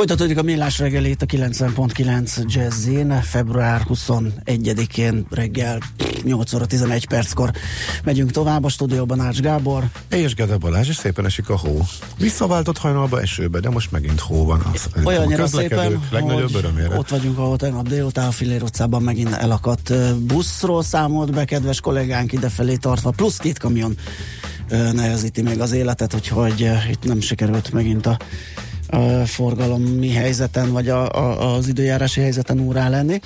Folytatódik a millás reggelét a 90.9 Jazzin, február 21-én reggel 8 óra 11 perckor megyünk tovább a stúdióban Ács Gábor. És Gede Balázs, és szépen esik a hó. Visszaváltott hajnalba esőbe, de most megint hó van. Az, Olyannyira szépen, legnagyobb örömére. ott vagyunk, ahol tegnap délután a Filér utcában megint elakadt buszról számolt be, kedves kollégánk idefelé tartva, plusz két kamion nehezíti meg az életet, úgyhogy itt nem sikerült megint a a forgalomi helyzeten, vagy a, a, az időjárási helyzeten úrá lenni.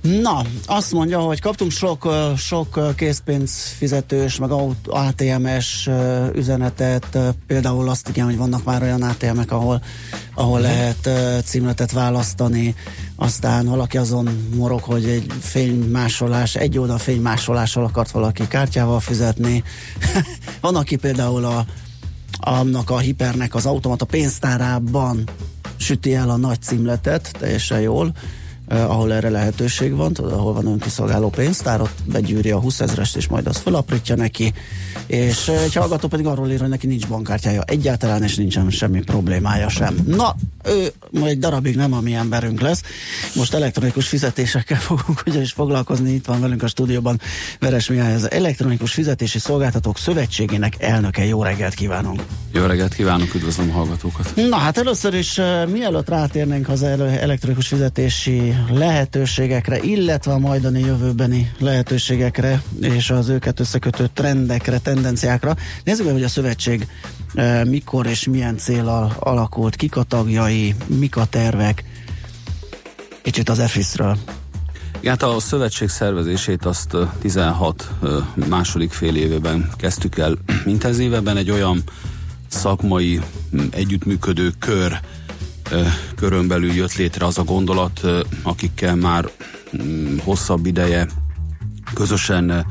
Na, azt mondja, hogy kaptunk sok, sok készpénzfizetős, meg ATM-es üzenetet, például azt igen, hogy vannak már olyan ATM-ek, ahol, ahol uh-huh. lehet címletet választani, aztán valaki azon morog, hogy egy fénymásolás, egy oldal fénymásolással akart valaki kártyával fizetni. Van, aki például a annak a hipernek az automata pénztárában süti el a nagy címletet, teljesen jól, eh, ahol erre lehetőség van, tudod, ahol van önkiszolgáló pénztár, ott begyűri a 20 ezerest, és majd azt felaprítja neki, és eh, egy hallgató pedig arról ír, hogy neki nincs bankkártyája egyáltalán, és nincsen semmi problémája sem. Na, ő majd egy darabig nem a mi emberünk lesz. Most elektronikus fizetésekkel fogunk ugyanis foglalkozni. Itt van velünk a stúdióban Veres Mihály, az Elektronikus Fizetési Szolgáltatók Szövetségének elnöke. Jó reggelt kívánunk! Jó reggelt kívánok, üdvözlöm a hallgatókat! Na hát először is uh, mielőtt rátérnénk az elektronikus fizetési lehetőségekre, illetve a majdani jövőbeni lehetőségekre és az őket összekötő trendekre, tendenciákra, nézzük meg, hogy a szövetség uh, mikor és milyen célal alakult, kik a tagjai, mik a tervek? Kicsit az EFIS-ről. Hát a szövetség szervezését azt 16 második fél évében kezdtük el intenzívebben, egy olyan szakmai együttműködő kör körön belül jött létre az a gondolat, akikkel már hosszabb ideje közösen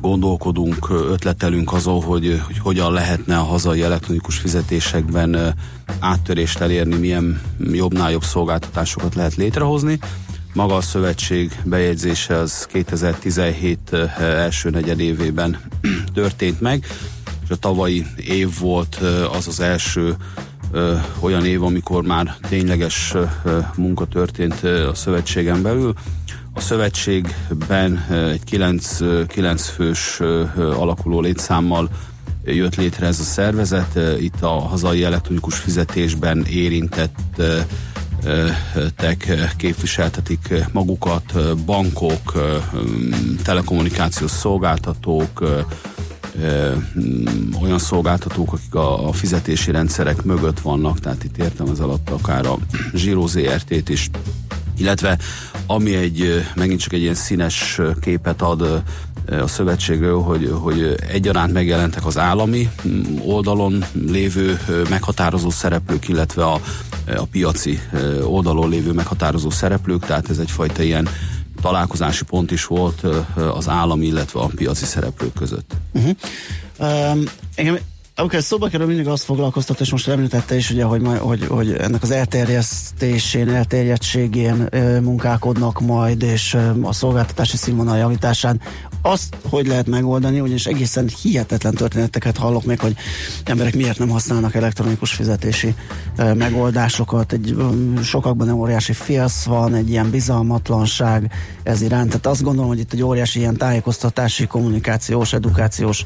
gondolkodunk, ötletelünk azon, hogy, hogy hogyan lehetne a hazai elektronikus fizetésekben áttörést elérni, milyen jobbnál jobb szolgáltatásokat lehet létrehozni. Maga a szövetség bejegyzése az 2017 első negyedévében történt meg, és a tavalyi év volt az az első olyan év, amikor már tényleges munka történt a szövetségen belül. A szövetségben egy 9, 9 fős alakuló létszámmal jött létre ez a szervezet. Itt a hazai elektronikus fizetésben érintettek képviseltetik magukat, bankok, telekommunikációs szolgáltatók, olyan szolgáltatók, akik a, a fizetési rendszerek mögött vannak, tehát itt értem az alatt akár a Zsíró ZRT-t is, illetve ami egy, megint csak egy ilyen színes képet ad a szövetségről, hogy, hogy egyaránt megjelentek az állami oldalon lévő meghatározó szereplők, illetve a, a piaci oldalon lévő meghatározó szereplők, tehát ez egyfajta ilyen találkozási pont is volt az állami, illetve a piaci szereplők között. Uh-huh. Um, amikor szóba kerül, mindig azt foglalkoztat, és most említette is, ugye, hogy, hogy, hogy ennek az elterjesztésén, elterjedtségén munkálkodnak majd, és a szolgáltatási színvonal javításán. Azt hogy lehet megoldani, ugyanis egészen hihetetlen történeteket hallok még, hogy emberek miért nem használnak elektronikus fizetési e, megoldásokat. Egy, sokakban egy óriási félsz van, egy ilyen bizalmatlanság ez iránt. Tehát azt gondolom, hogy itt egy óriási ilyen tájékoztatási, kommunikációs, edukációs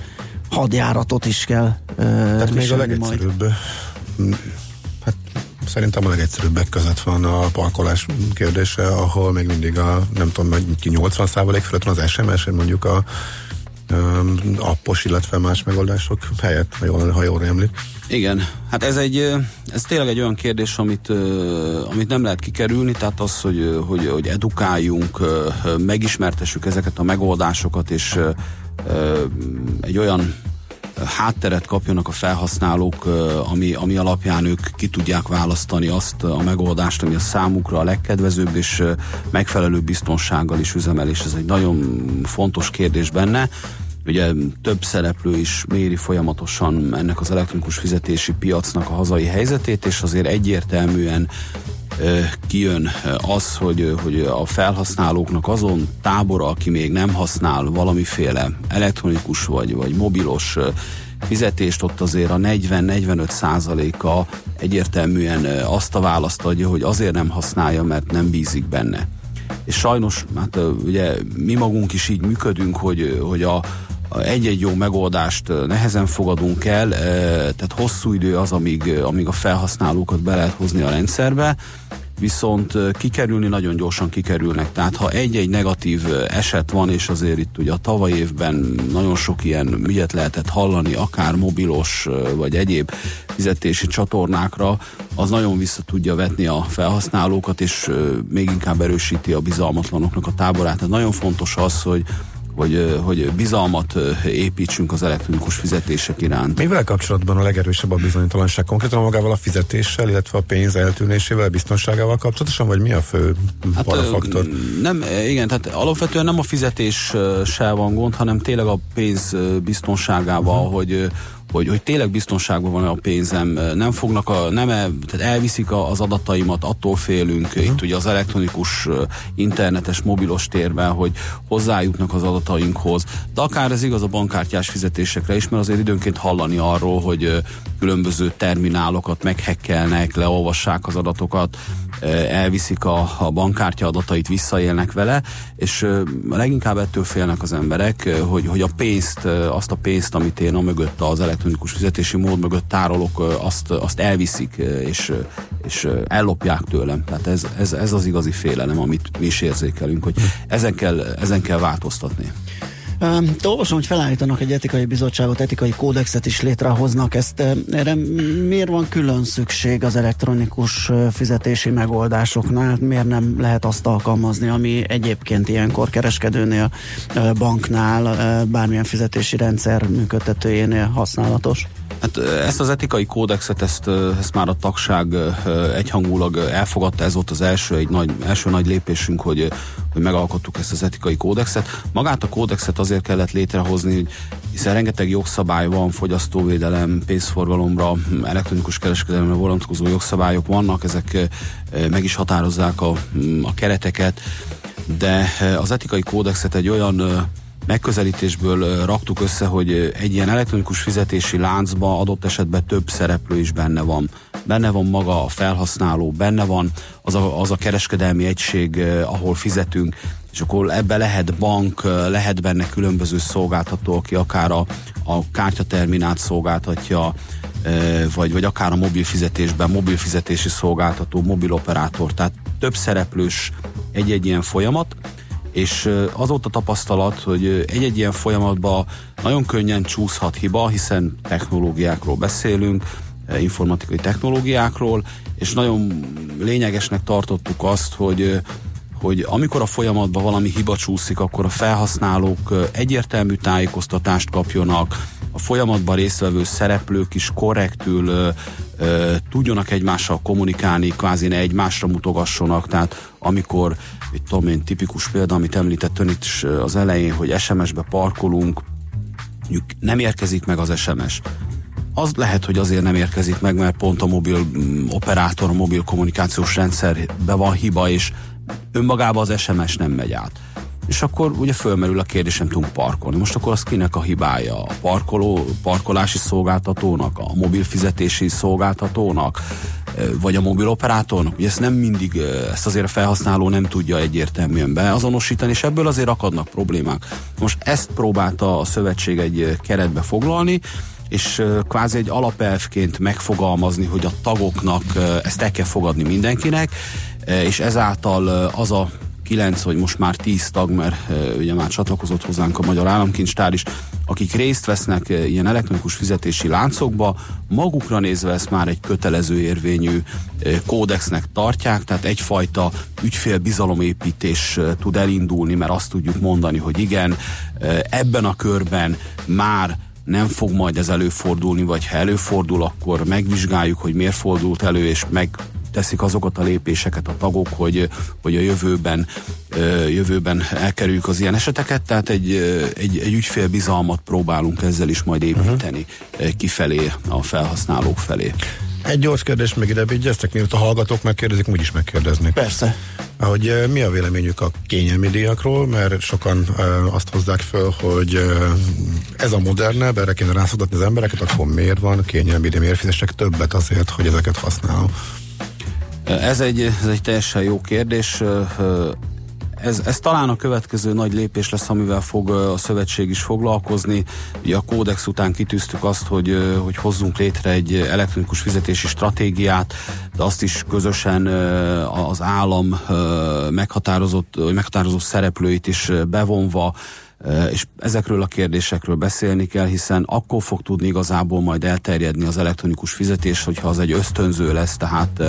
hadjáratot is kell uh, Tehát még a legegyszerűbb majd. hát szerintem a legegyszerűbbek között van a parkolás kérdése, ahol még mindig a, nem tudom, ki 80 százalék fölött van az SMS, mondjuk a um, appos, illetve más megoldások helyett, ha jól, ha jól emlik. Igen, hát ez egy, ez tényleg egy olyan kérdés, amit, amit nem lehet kikerülni, tehát az, hogy, hogy, hogy edukáljunk, megismertessük ezeket a megoldásokat, és egy olyan hátteret kapjanak a felhasználók, ami, ami alapján ők ki tudják választani azt a megoldást, ami a számukra a legkedvezőbb és megfelelő biztonsággal is üzemel, és ez egy nagyon fontos kérdés benne. Ugye több szereplő is méri folyamatosan ennek az elektronikus fizetési piacnak a hazai helyzetét, és azért egyértelműen kijön az, hogy, hogy a felhasználóknak azon tábora, aki még nem használ valamiféle elektronikus vagy, vagy mobilos fizetést, ott azért a 40-45 százaléka egyértelműen azt a választ adja, hogy azért nem használja, mert nem bízik benne. És sajnos, hát ugye mi magunk is így működünk, hogy, hogy a, egy-egy jó megoldást nehezen fogadunk el, tehát hosszú idő az, amíg, amíg a felhasználókat be lehet hozni a rendszerbe, viszont kikerülni nagyon gyorsan kikerülnek. Tehát ha egy-egy negatív eset van, és azért itt ugye a tavaly évben nagyon sok ilyen ügyet lehetett hallani, akár mobilos vagy egyéb fizetési csatornákra, az nagyon vissza tudja vetni a felhasználókat, és még inkább erősíti a bizalmatlanoknak a táborát. Tehát nagyon fontos az, hogy hogy, hogy bizalmat építsünk az elektronikus fizetések iránt. Mivel kapcsolatban a legerősebb a bizonytalanság? Konkrétan magával a fizetéssel, illetve a pénz eltűnésével, biztonságával kapcsolatosan, vagy mi a fő hát, parafaktor? Nem, igen, tehát alapvetően nem a fizetéssel van gond, hanem tényleg a pénz biztonságával, uh-huh. hogy hogy, hogy tényleg biztonságban van a pénzem, nem fognak, a, nem el, tehát elviszik az adataimat, attól félünk. Uh-huh. itt ugye az elektronikus, internetes, mobilos térben, hogy hozzájutnak az adatainkhoz, de akár ez igaz a bankkártyás fizetésekre is, mert azért időnként hallani arról, hogy különböző terminálokat meghekkelnek, leolvassák az adatokat, elviszik a, a bankkártya adatait, visszaélnek vele, és leginkább ettől félnek az emberek, hogy, hogy a pénzt, azt a pénzt, amit én a mögött, az elektronikus fizetési mód mögött tárolok, azt, azt elviszik, és, és ellopják tőlem. Tehát ez, ez, ez az igazi félelem, amit mi is érzékelünk, hogy ezen kell, ezen kell változtatni. Te olvasom, hogy felállítanak egy etikai bizottságot, etikai kódexet is létrehoznak. Ezt erre miért van külön szükség az elektronikus fizetési megoldásoknál? Miért nem lehet azt alkalmazni, ami egyébként ilyenkor kereskedőnél, banknál, bármilyen fizetési rendszer működtetőjénél használatos? Hát ezt az etikai kódexet, ezt, ezt már a tagság egyhangulag elfogadta, ez volt az első, egy nagy, első nagy lépésünk, hogy, hogy megalkottuk ezt az etikai kódexet. Magát a kódexet azért kellett létrehozni, hogy hiszen rengeteg jogszabály van, fogyasztóvédelem, pénzforgalomra, elektronikus kereskedelemre vonatkozó jogszabályok vannak, ezek meg is határozzák a, a kereteket, de az etikai kódexet egy olyan megközelítésből raktuk össze, hogy egy ilyen elektronikus fizetési láncba adott esetben több szereplő is benne van. Benne van maga a felhasználó, benne van az a, az a kereskedelmi egység, ahol fizetünk, és akkor ebbe lehet bank, lehet benne különböző szolgáltató, aki akár a, a kártyaterminált szolgáltatja, vagy, vagy akár a mobil fizetésben, mobil fizetési szolgáltató, mobil operátor, tehát több szereplős egy-egy ilyen folyamat, és az volt a tapasztalat, hogy egy-egy ilyen folyamatban nagyon könnyen csúszhat hiba, hiszen technológiákról beszélünk, informatikai technológiákról, és nagyon lényegesnek tartottuk azt, hogy hogy amikor a folyamatban valami hiba csúszik, akkor a felhasználók egyértelmű tájékoztatást kapjonak, a folyamatban résztvevő szereplők is korrektül ö, ö, tudjanak egymással kommunikálni, kvázi ne egymásra mutogassonak, tehát amikor, egy tudom én, tipikus példa, amit említett ön itt is az elején, hogy SMS-be parkolunk, mondjuk nem érkezik meg az SMS. Az lehet, hogy azért nem érkezik meg, mert pont a mobil mm, operátor, a mobil kommunikációs rendszerben van hiba, és önmagában az SMS nem megy át és akkor ugye fölmerül a kérdés, nem tudunk parkolni. Most akkor az kinek a hibája? A parkoló, parkolási szolgáltatónak, a mobil fizetési szolgáltatónak, vagy a mobil operátornak? Ugye ezt nem mindig, ezt azért a felhasználó nem tudja egyértelműen beazonosítani, és ebből azért akadnak problémák. Most ezt próbálta a szövetség egy keretbe foglalni, és kvázi egy alapelvként megfogalmazni, hogy a tagoknak ezt el kell fogadni mindenkinek, és ezáltal az a 9 vagy most már 10 tag, mert ugye már csatlakozott hozzánk a Magyar Államkincstár is, akik részt vesznek ilyen elektronikus fizetési láncokba, magukra nézve ezt már egy kötelező érvényű kódexnek tartják, tehát egyfajta ügyfélbizalomépítés tud elindulni, mert azt tudjuk mondani, hogy igen, ebben a körben már nem fog majd ez előfordulni, vagy ha előfordul, akkor megvizsgáljuk, hogy miért fordult elő, és meg teszik azokat a lépéseket a tagok, hogy, hogy a jövőben, jövőben elkerüljük az ilyen eseteket, tehát egy, egy, egy ügyfélbizalmat próbálunk ezzel is majd építeni uh-huh. kifelé, a felhasználók felé. Egy gyors kérdés még ide vigyeztek, mielőtt a hallgatók megkérdezik, úgyis megkérdeznék. Persze. Hogy mi a véleményük a kényelmi díjakról, mert sokan e, azt hozzák föl, hogy e, ez a modernebb, erre kéne rászodatni az embereket, akkor miért van kényelmi díj, miért fizessek többet azért, hogy ezeket használom? Ez egy, ez egy teljesen jó kérdés ez, ez talán a következő nagy lépés lesz, amivel fog a szövetség is foglalkozni. Ugye a kódex után kitűztük azt, hogy, hogy hozzunk létre egy elektronikus fizetési stratégiát, de azt is közösen az állam meghatározott, meghatározó szereplőit is bevonva, és ezekről a kérdésekről beszélni kell, hiszen akkor fog tudni igazából majd elterjedni az elektronikus fizetés, hogyha az egy ösztönző lesz, tehát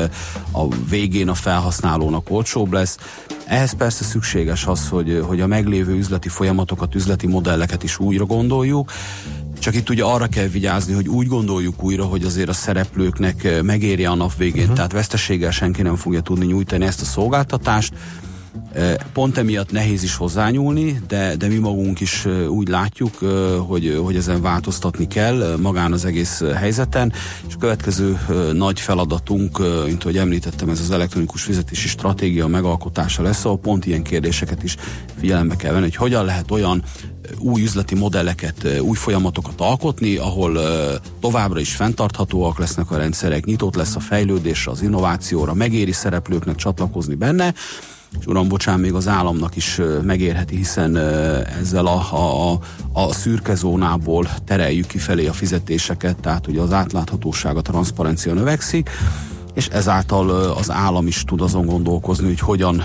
a végén a felhasználónak olcsóbb lesz. Ehhez persze szükséges az, hogy, hogy a meglévő üzleti folyamatokat, üzleti modelleket is újra gondoljuk, csak itt ugye arra kell vigyázni, hogy úgy gondoljuk újra, hogy azért a szereplőknek megérje a nap végén, uh-huh. tehát veszteséggel senki nem fogja tudni nyújtani ezt a szolgáltatást, Pont emiatt nehéz is hozzányúlni, de, de mi magunk is úgy látjuk, hogy, hogy ezen változtatni kell magán az egész helyzeten, és a következő nagy feladatunk, mint ahogy említettem, ez az elektronikus fizetési stratégia megalkotása lesz, ahol pont ilyen kérdéseket is figyelembe kell venni, hogy hogyan lehet olyan új üzleti modelleket, új folyamatokat alkotni, ahol továbbra is fenntarthatóak lesznek a rendszerek, nyitott lesz a fejlődésre, az innovációra, megéri szereplőknek csatlakozni benne, és uram, bocsán, még az államnak is megérheti, hiszen ezzel a, a, a szürke zónából tereljük kifelé a fizetéseket, tehát hogy az átláthatóság, a transzparencia növekszik, és ezáltal az állam is tud azon gondolkozni, hogy hogyan,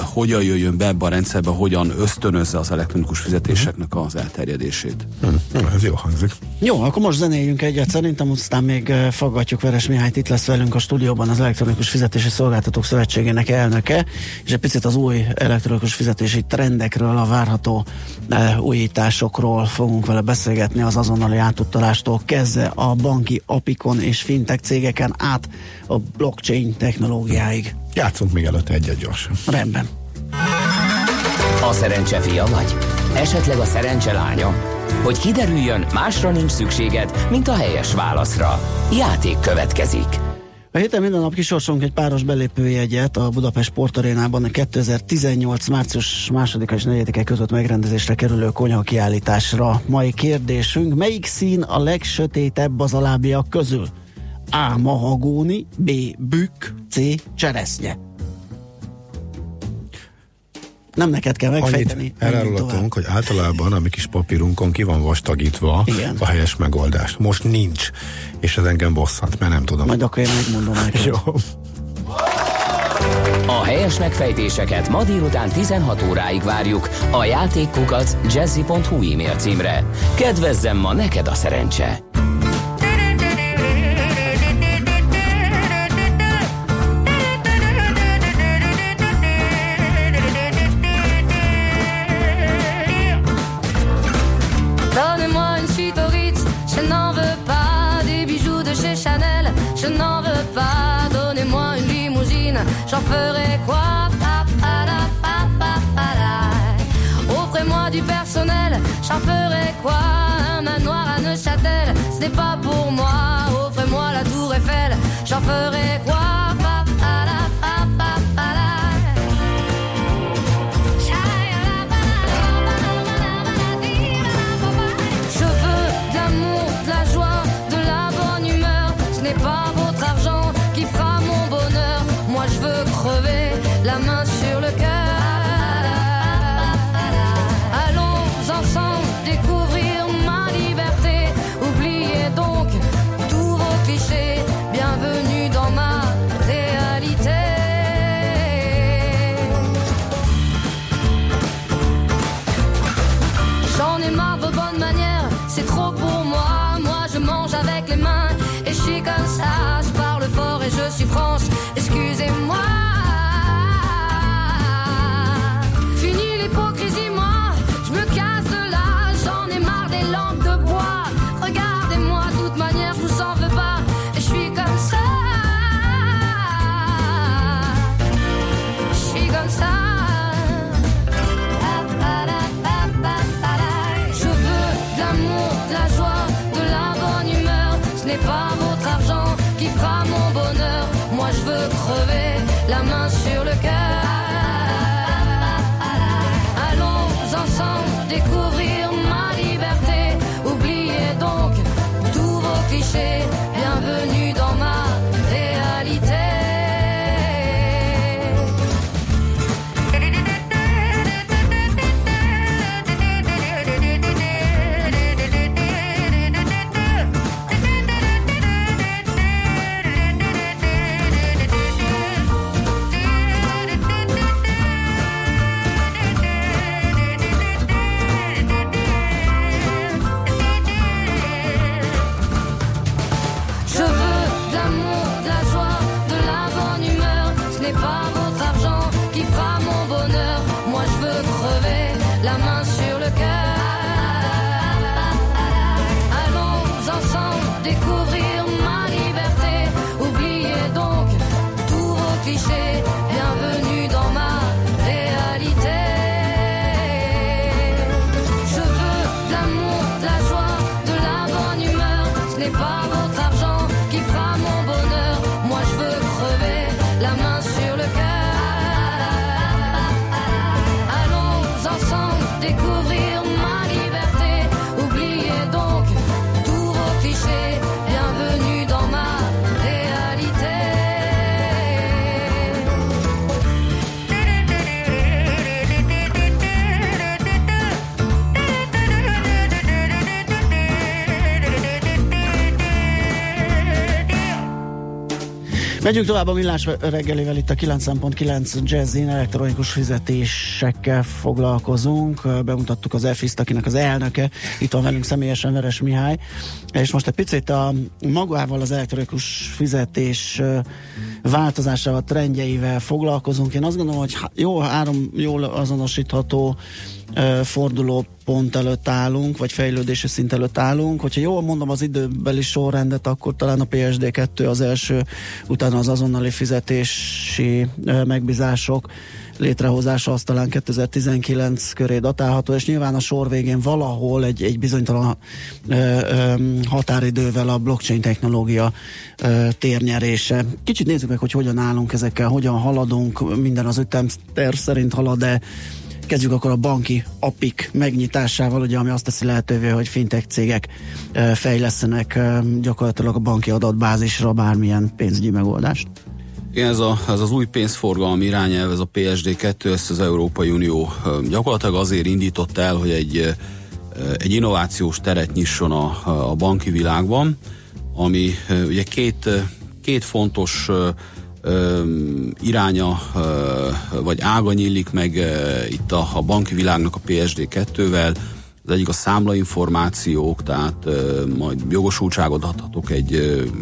hogyan jöjjön be ebbe a rendszerbe, hogyan ösztönözze az elektronikus fizetéseknek az elterjedését. Hmm, ez jó hangzik. Jó, akkor most zenéljünk egyet, szerintem aztán még faggatjuk Veres Mihályt, itt lesz velünk a stúdióban az Elektronikus Fizetési Szolgáltatók Szövetségének elnöke, és egy picit az új elektronikus fizetési trendekről, a várható újításokról fogunk vele beszélgetni, az azonnali átutalástól kezdve a banki apikon és fintech cégeken át a blockchain technológiáig. Játszunk még előtte egyet gyorsan. Rendben. A szerencse fia vagy? Esetleg a szerencse lánya? Hogy kiderüljön, másra nincs szükséged, mint a helyes válaszra. Játék következik. A héten minden nap kisorsunk egy páros belépőjegyet a Budapest Sportarénában a 2018. március 2 és 4 között megrendezésre kerülő konyha kiállításra. Mai kérdésünk, melyik szín a legsötétebb az alábbiak közül? A. Mahagóni, B. Bükk, C. Cseresznye. Nem neked kell megfejteni. elárulhatunk, hogy általában a mi kis papírunkon ki van vastagítva Igen. a helyes megoldás. Most nincs, és ez engem bosszant, mert nem tudom. Majd akkor én megmondom neked. Jó. A helyes megfejtéseket ma délután 16 óráig várjuk a játékkukat jazzy.hu e-mail címre. Kedvezzem ma neked a szerencse! J'en ferai quoi? Offrez-moi du personnel, j'en ferai quoi? Un manoir à Neuchâtel, ce n'est pas pour moi. Offrez-moi la tour Eiffel, j'en ferai n'est pas Megyünk tovább a millás reggelével itt a 9.9 Jazzin elektronikus fizetésekkel foglalkozunk. Bemutattuk az EFIS-t, akinek az elnöke. Itt van velünk személyesen Veres Mihály. És most egy picit a magával az elektronikus fizetés változásával, trendjeivel foglalkozunk. Én azt gondolom, hogy jó, három jól azonosítható ö, fordulópont előtt állunk, vagy fejlődési szint előtt állunk. Hogyha jól mondom az időbeli sorrendet, akkor talán a PSD2 az első, utána az azonnali fizetési megbízások létrehozása az talán 2019 köré datálható, és nyilván a sor végén valahol egy, egy bizonytalan ö, ö, határidővel a blockchain technológia ö, térnyerése. Kicsit nézzük meg, hogy hogyan állunk ezekkel, hogyan haladunk, minden az ütemterv szerint halad, de Kezdjük akkor a banki apik megnyitásával, ugye, ami azt teszi lehetővé, hogy fintech cégek fejlesztenek gyakorlatilag a banki adatbázisra bármilyen pénzügyi megoldást. Igen, ez, a, ez az új pénzforgalmi irányelv, ez a PSD2, ezt az Európai Unió gyakorlatilag azért indított el, hogy egy, egy innovációs teret nyisson a, a banki világban, ami ugye két, két fontos ö, iránya vagy ága nyílik meg itt a, a banki világnak a PSD2-vel. Az egyik a számlainformációk, tehát majd jogosultságot adhatok egy,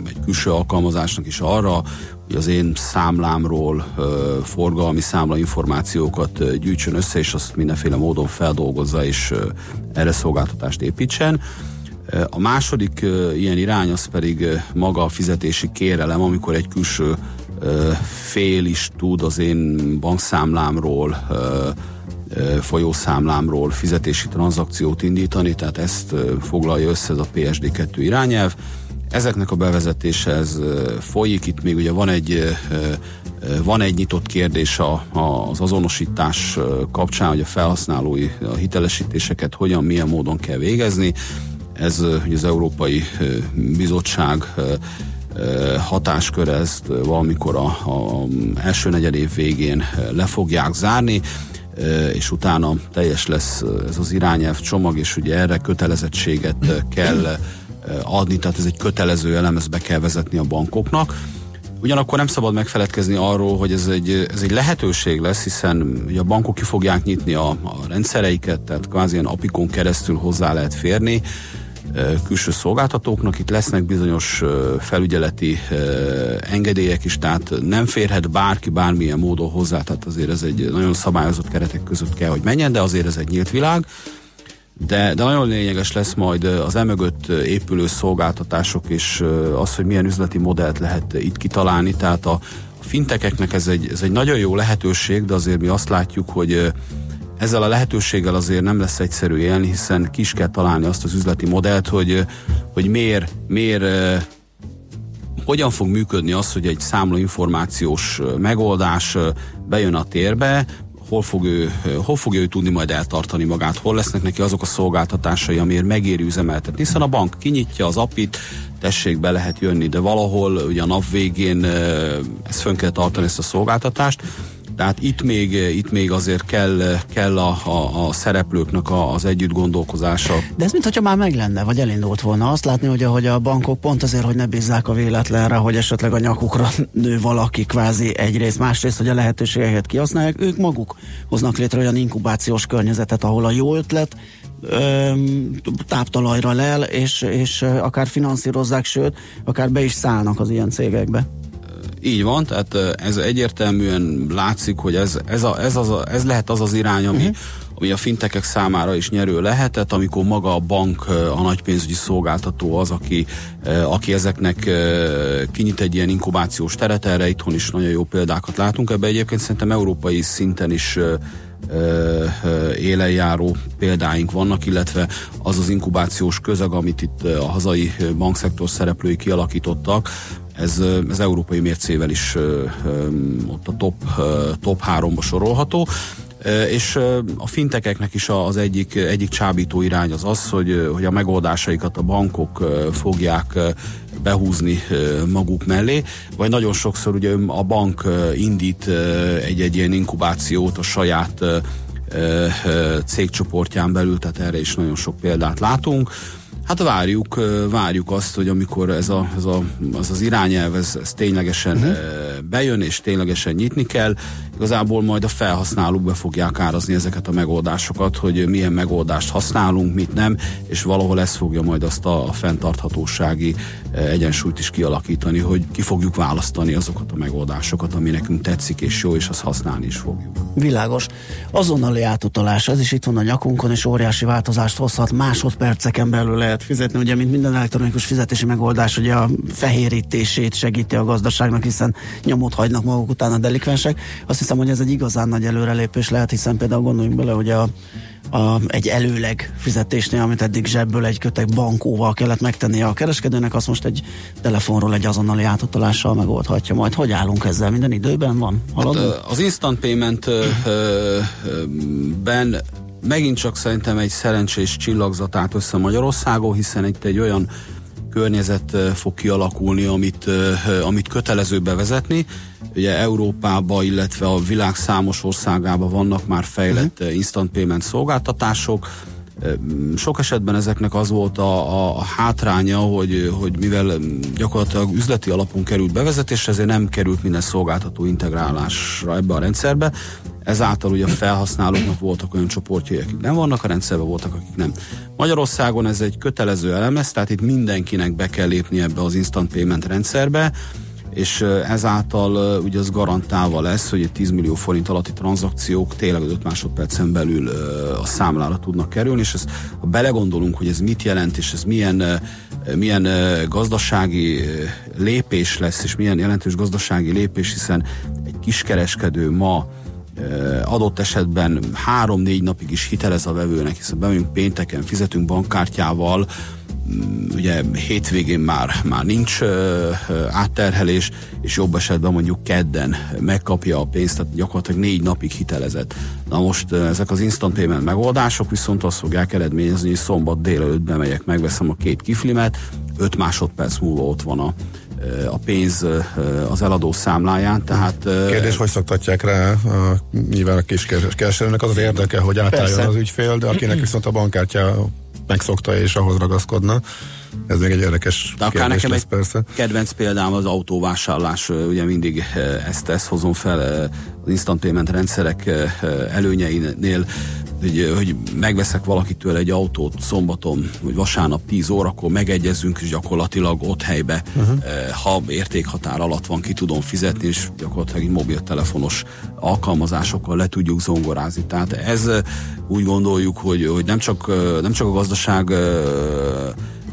egy külső alkalmazásnak is arra, hogy az én számlámról forgalmi számlainformációkat gyűjtsön össze, és azt mindenféle módon feldolgozza, és erre szolgáltatást építsen. A második ilyen irány az pedig maga a fizetési kérelem, amikor egy külső fél is tud az én bankszámlámról folyószámlámról fizetési tranzakciót indítani, tehát ezt foglalja össze ez a PSD2 irányelv. Ezeknek a bevezetése ez folyik, itt még ugye van egy van egy nyitott kérdés a, az azonosítás kapcsán, hogy a felhasználói a hitelesítéseket hogyan, milyen módon kell végezni. Ez ugye az Európai Bizottság hatásköre ezt valamikor a, a első negyed év végén le fogják zárni és utána teljes lesz ez az irányelv csomag, és ugye erre kötelezettséget kell adni, tehát ez egy kötelező elem, ezt be kell vezetni a bankoknak. Ugyanakkor nem szabad megfeledkezni arról, hogy ez egy, ez egy lehetőség lesz, hiszen ugye a bankok ki fogják nyitni a, a rendszereiket, tehát kvázi ilyen apikon keresztül hozzá lehet férni külső szolgáltatóknak. Itt lesznek bizonyos felügyeleti engedélyek is, tehát nem férhet bárki bármilyen módon hozzá, tehát azért ez egy nagyon szabályozott keretek között kell, hogy menjen, de azért ez egy nyílt világ. De, de nagyon lényeges lesz majd az emögött épülő szolgáltatások és az, hogy milyen üzleti modellt lehet itt kitalálni. Tehát a fintekeknek ez egy, ez egy nagyon jó lehetőség, de azért mi azt látjuk, hogy ezzel a lehetőséggel azért nem lesz egyszerű élni, hiszen ki is kell találni azt az üzleti modellt, hogy, hogy miért, miért hogyan fog működni az, hogy egy számlainformációs megoldás bejön a térbe, hol fog, ő, hol fog ő tudni majd eltartani magát, hol lesznek neki azok a szolgáltatásai, amiért megéri üzemeltetni. Hiszen a bank kinyitja az apit, tessék, be lehet jönni, de valahol ugye a nap végén ezt fönn kell tartani ezt a szolgáltatást, tehát itt még, itt még azért kell, kell a, a, a szereplőknek a, az együtt gondolkozása. De ez mintha már meg lenne, vagy elindult volna. Azt látni, hogy ahogy a bankok pont azért, hogy ne bízzák a véletlenre, hogy esetleg a nyakukra nő valaki kvázi egyrészt, másrészt, hogy a lehetőségeket kihasználják, ők maguk hoznak létre olyan inkubációs környezetet, ahol a jó ötlet táptalajra lel, és, és akár finanszírozzák, sőt, akár be is szállnak az ilyen cégekbe. Így van, tehát ez egyértelműen látszik, hogy ez, ez, a, ez, az ez lehet az az irány, ami, uh-huh. ami a fintekek számára is nyerő lehetett, amikor maga a bank, a nagy pénzügyi szolgáltató az, aki, aki ezeknek kinyit egy ilyen inkubációs teret, erre itthon is nagyon jó példákat látunk. Ebbe egyébként szerintem európai szinten is élen járó példáink vannak, illetve az az inkubációs közeg, amit itt a hazai bankszektor szereplői kialakítottak, ez, ez európai mércével is ott a top, top háromba sorolható. És a fintekeknek is az egyik, egyik csábító irány az az, hogy, hogy a megoldásaikat a bankok fogják behúzni maguk mellé, vagy nagyon sokszor ugye a bank indít egy-egy ilyen inkubációt a saját cégcsoportján belül, tehát erre is nagyon sok példát látunk. Hát várjuk, várjuk azt, hogy amikor ez, a, ez a, az, az irányelv, ez, ez ténylegesen uh-huh. bejön, és ténylegesen nyitni kell, igazából majd a felhasználók be fogják árazni ezeket a megoldásokat, hogy milyen megoldást használunk, mit nem, és valahol ez fogja majd azt a, a fenntarthatósági egyensúlyt is kialakítani, hogy ki fogjuk választani azokat a megoldásokat, ami nekünk tetszik és jó, és azt használni is fogjuk. Világos. Azonnali átutalás, ez is itt van a nyakunkon, és óriási változást hozhat. Másodperceken belül lehet fizetni, ugye, mint minden elektronikus fizetési megoldás, ugye a fehérítését segíti a gazdaságnak, hiszen nyomot hagynak maguk után a delikvensek. Azt hiszem, hogy ez egy igazán nagy előrelépés lehet, hiszen például gondoljunk bele, hogy a a, egy előleg fizetésnél, amit eddig zsebből egy kötek bankóval kellett megtennie a kereskedőnek, azt most egy telefonról egy azonnali átutalással megoldhatja majd. Hogy állunk ezzel? Minden időben van? Hát, az instant payment ben megint csak szerintem egy szerencsés csillagzat állt össze Magyarországon, hiszen itt egy olyan környezet fog kialakulni, amit, amit kötelező bevezetni. Ugye Európába, illetve a világ számos országában vannak már fejlett uh-huh. instant payment szolgáltatások. Sok esetben ezeknek az volt a, a, hátránya, hogy, hogy mivel gyakorlatilag üzleti alapon került bevezetésre, ezért nem került minden szolgáltató integrálásra ebbe a rendszerbe, ezáltal ugye a felhasználóknak voltak olyan csoportjai, akik nem vannak a rendszerben, voltak, akik nem. Magyarországon ez egy kötelező elemez, tehát itt mindenkinek be kell lépni ebbe az instant payment rendszerbe, és ezáltal ugye az garantálva lesz, hogy egy 10 millió forint alatti tranzakciók tényleg 5 másodpercen belül a számlára tudnak kerülni, és ezt, ha belegondolunk, hogy ez mit jelent, és ez milyen, milyen gazdasági lépés lesz, és milyen jelentős gazdasági lépés, hiszen egy kiskereskedő ma adott esetben három-négy napig is hitelez a vevőnek, hiszen bemegyünk pénteken, fizetünk bankkártyával, ugye hétvégén már, már nincs ö, ö, átterhelés, és jobb esetben mondjuk kedden megkapja a pénzt, tehát gyakorlatilag négy napig hitelezett. Na most ezek az instant payment megoldások viszont azt fogják eredményezni, hogy szombat délelőtt bemegyek, megveszem a két kiflimet, öt másodperc múlva ott van a, a pénz az eladó számláján, tehát... Kérdés, hogy szoktatják rá, a, nyilván a kis kereskedőnek az az érdeke, hogy átálljon Persze. az ügyfél, de akinek viszont a bankkártya megszokta és ahhoz ragaszkodna. Ez még egy érdekes De akár nekem lesz, egy persze. kedvenc példám az autóvásárlás, ugye mindig ezt, ezt hozom fel az instant payment rendszerek előnyeinél hogy, hogy megveszek valakitől egy autót szombaton, vagy vasárnap 10 órakor megegyezünk, és gyakorlatilag ott helybe, uh-huh. ha értékhatár alatt van, ki tudom fizetni, és gyakorlatilag egy mobiltelefonos alkalmazásokkal le tudjuk zongorázni. Tehát ez úgy gondoljuk, hogy, hogy nem, csak, nem csak a gazdaság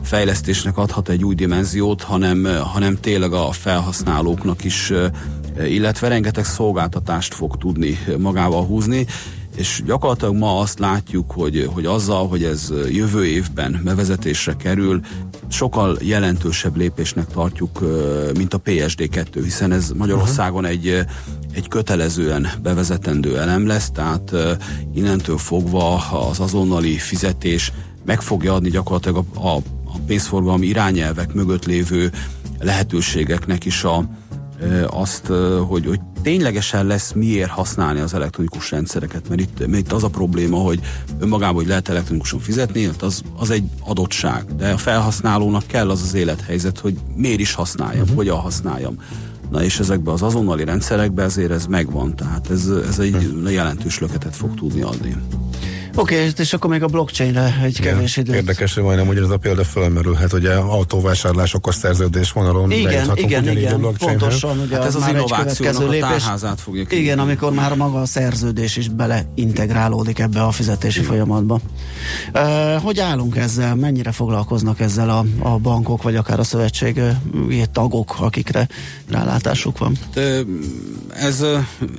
fejlesztésnek adhat egy új dimenziót, hanem, hanem tényleg a felhasználóknak is illetve rengeteg szolgáltatást fog tudni magával húzni, és gyakorlatilag ma azt látjuk, hogy, hogy azzal, hogy ez jövő évben bevezetésre kerül, sokkal jelentősebb lépésnek tartjuk, mint a PSD2, hiszen ez Magyarországon egy, egy kötelezően bevezetendő elem lesz, tehát innentől fogva az azonnali fizetés meg fogja adni gyakorlatilag a, a pénzforgalmi irányelvek mögött lévő lehetőségeknek is a, azt, hogy, hogy ténylegesen lesz miért használni az elektronikus rendszereket, mert itt, mert itt az a probléma, hogy önmagában, hogy lehet elektronikusan fizetni, az, az egy adottság, de a felhasználónak kell az az élethelyzet, hogy miért is használjam, uh-huh. hogyan használjam. Na és ezekben az azonnali rendszerekben ezért ez megvan, tehát ez, ez egy uh-huh. jelentős löketet fog tudni adni. Oké, okay, és akkor még a blockchainre egy kevés idő. Érdekes, hogy majdnem ugyanaz a példa fölmerülhet, ugye autóvásárlás okos szerződés vonalon igen, igen, igen, pontosan, ugye hát ez az, az innovációnak a tárházát fogja kívül. Igen, amikor már maga a szerződés is beleintegrálódik ebbe a fizetési igen. folyamatba. Uh, hogy állunk ezzel? Mennyire foglalkoznak ezzel a, a bankok, vagy akár a szövetség tagok, akikre rálátásuk van? De ez,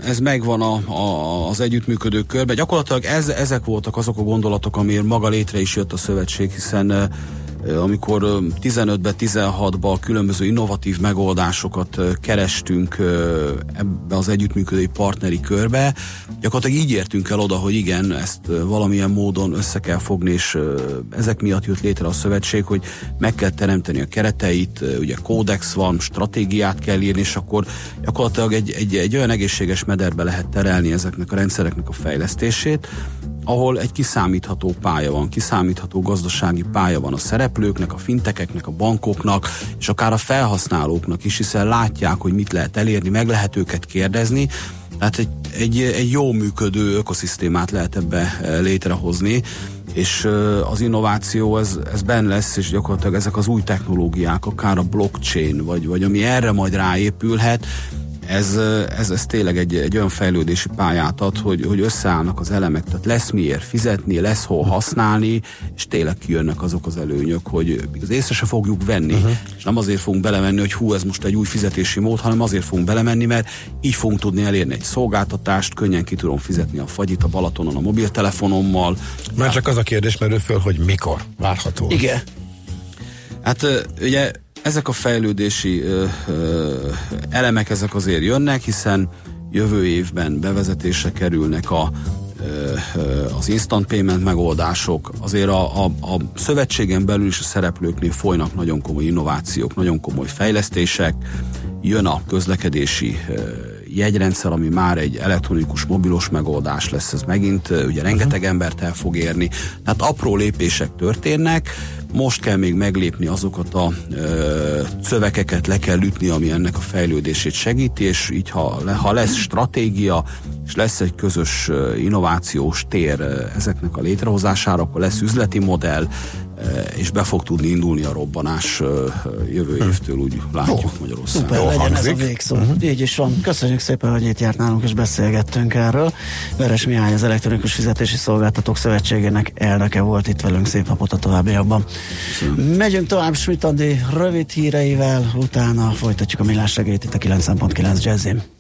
ez megvan a, a, az együttműködő körben. Gyakorlatilag ez, ezek voltak azok a gondolatok, amiért maga létre is jött a szövetség, hiszen amikor 15-ben, 16-ban különböző innovatív megoldásokat kerestünk ebbe az együttműködő partneri körbe, gyakorlatilag így értünk el oda, hogy igen, ezt valamilyen módon össze kell fogni, és ezek miatt jött létre a szövetség, hogy meg kell teremteni a kereteit, ugye kódex van, stratégiát kell írni, és akkor gyakorlatilag egy, egy, egy olyan egészséges mederbe lehet terelni ezeknek a rendszereknek a fejlesztését, ahol egy kiszámítható pálya van, kiszámítható gazdasági pálya van a szereplőknek, a fintekeknek, a bankoknak, és akár a felhasználóknak is, hiszen látják, hogy mit lehet elérni, meg lehet őket kérdezni, tehát egy, egy, egy jó működő ökoszisztémát lehet ebbe eh, létrehozni, és eh, az innováció ez, ez benne lesz, és gyakorlatilag ezek az új technológiák, akár a blockchain, vagy, vagy ami erre majd ráépülhet, ez, ez, ez tényleg egy, egy olyan fejlődési pályát ad, hogy, hogy összeállnak az elemek, tehát lesz miért fizetni, lesz hol használni, és tényleg kijönnek azok az előnyök, hogy az észre se fogjuk venni, uh-huh. és nem azért fogunk belemenni, hogy hú, ez most egy új fizetési mód, hanem azért fogunk belemenni, mert így fogunk tudni elérni egy szolgáltatást, könnyen ki tudom fizetni a fagyit a Balatonon a mobiltelefonommal. Már csak az a kérdés merül föl, hogy mikor várható. Igen. Hát ugye ezek a fejlődési ö, ö, elemek ezek azért jönnek, hiszen jövő évben bevezetésre kerülnek a, az instant payment megoldások. Azért a, a, a szövetségen belül is a szereplőknél folynak nagyon komoly innovációk, nagyon komoly fejlesztések. Jön a közlekedési jegyrendszer, ami már egy elektronikus mobilos megoldás lesz, ez megint ugye rengeteg uh-huh. embert el fog érni. Tehát apró lépések történnek, most kell még meglépni azokat a ö, szövekeket, le kell ütni, ami ennek a fejlődését segíti, és így ha, ha lesz stratégia, és lesz egy közös innovációs tér ezeknek a létrehozására, akkor lesz üzleti modell, és be fog tudni indulni a robbanás jövő hm. évtől, úgy látjuk oh, Magyarországon. Szuper, legyen ez a végszó. Uh-huh. Így is van. Köszönjük szépen, hogy itt járt nálunk és beszélgettünk erről. Veres Mihály az Elektronikus Fizetési Szolgáltatók Szövetségének elnöke volt itt velünk. Szép napot a továbbiakban. Köszönöm. Megyünk tovább Schmidt Andi rövid híreivel, utána folytatjuk a millás segélyt itt a 9.9 Jazzim.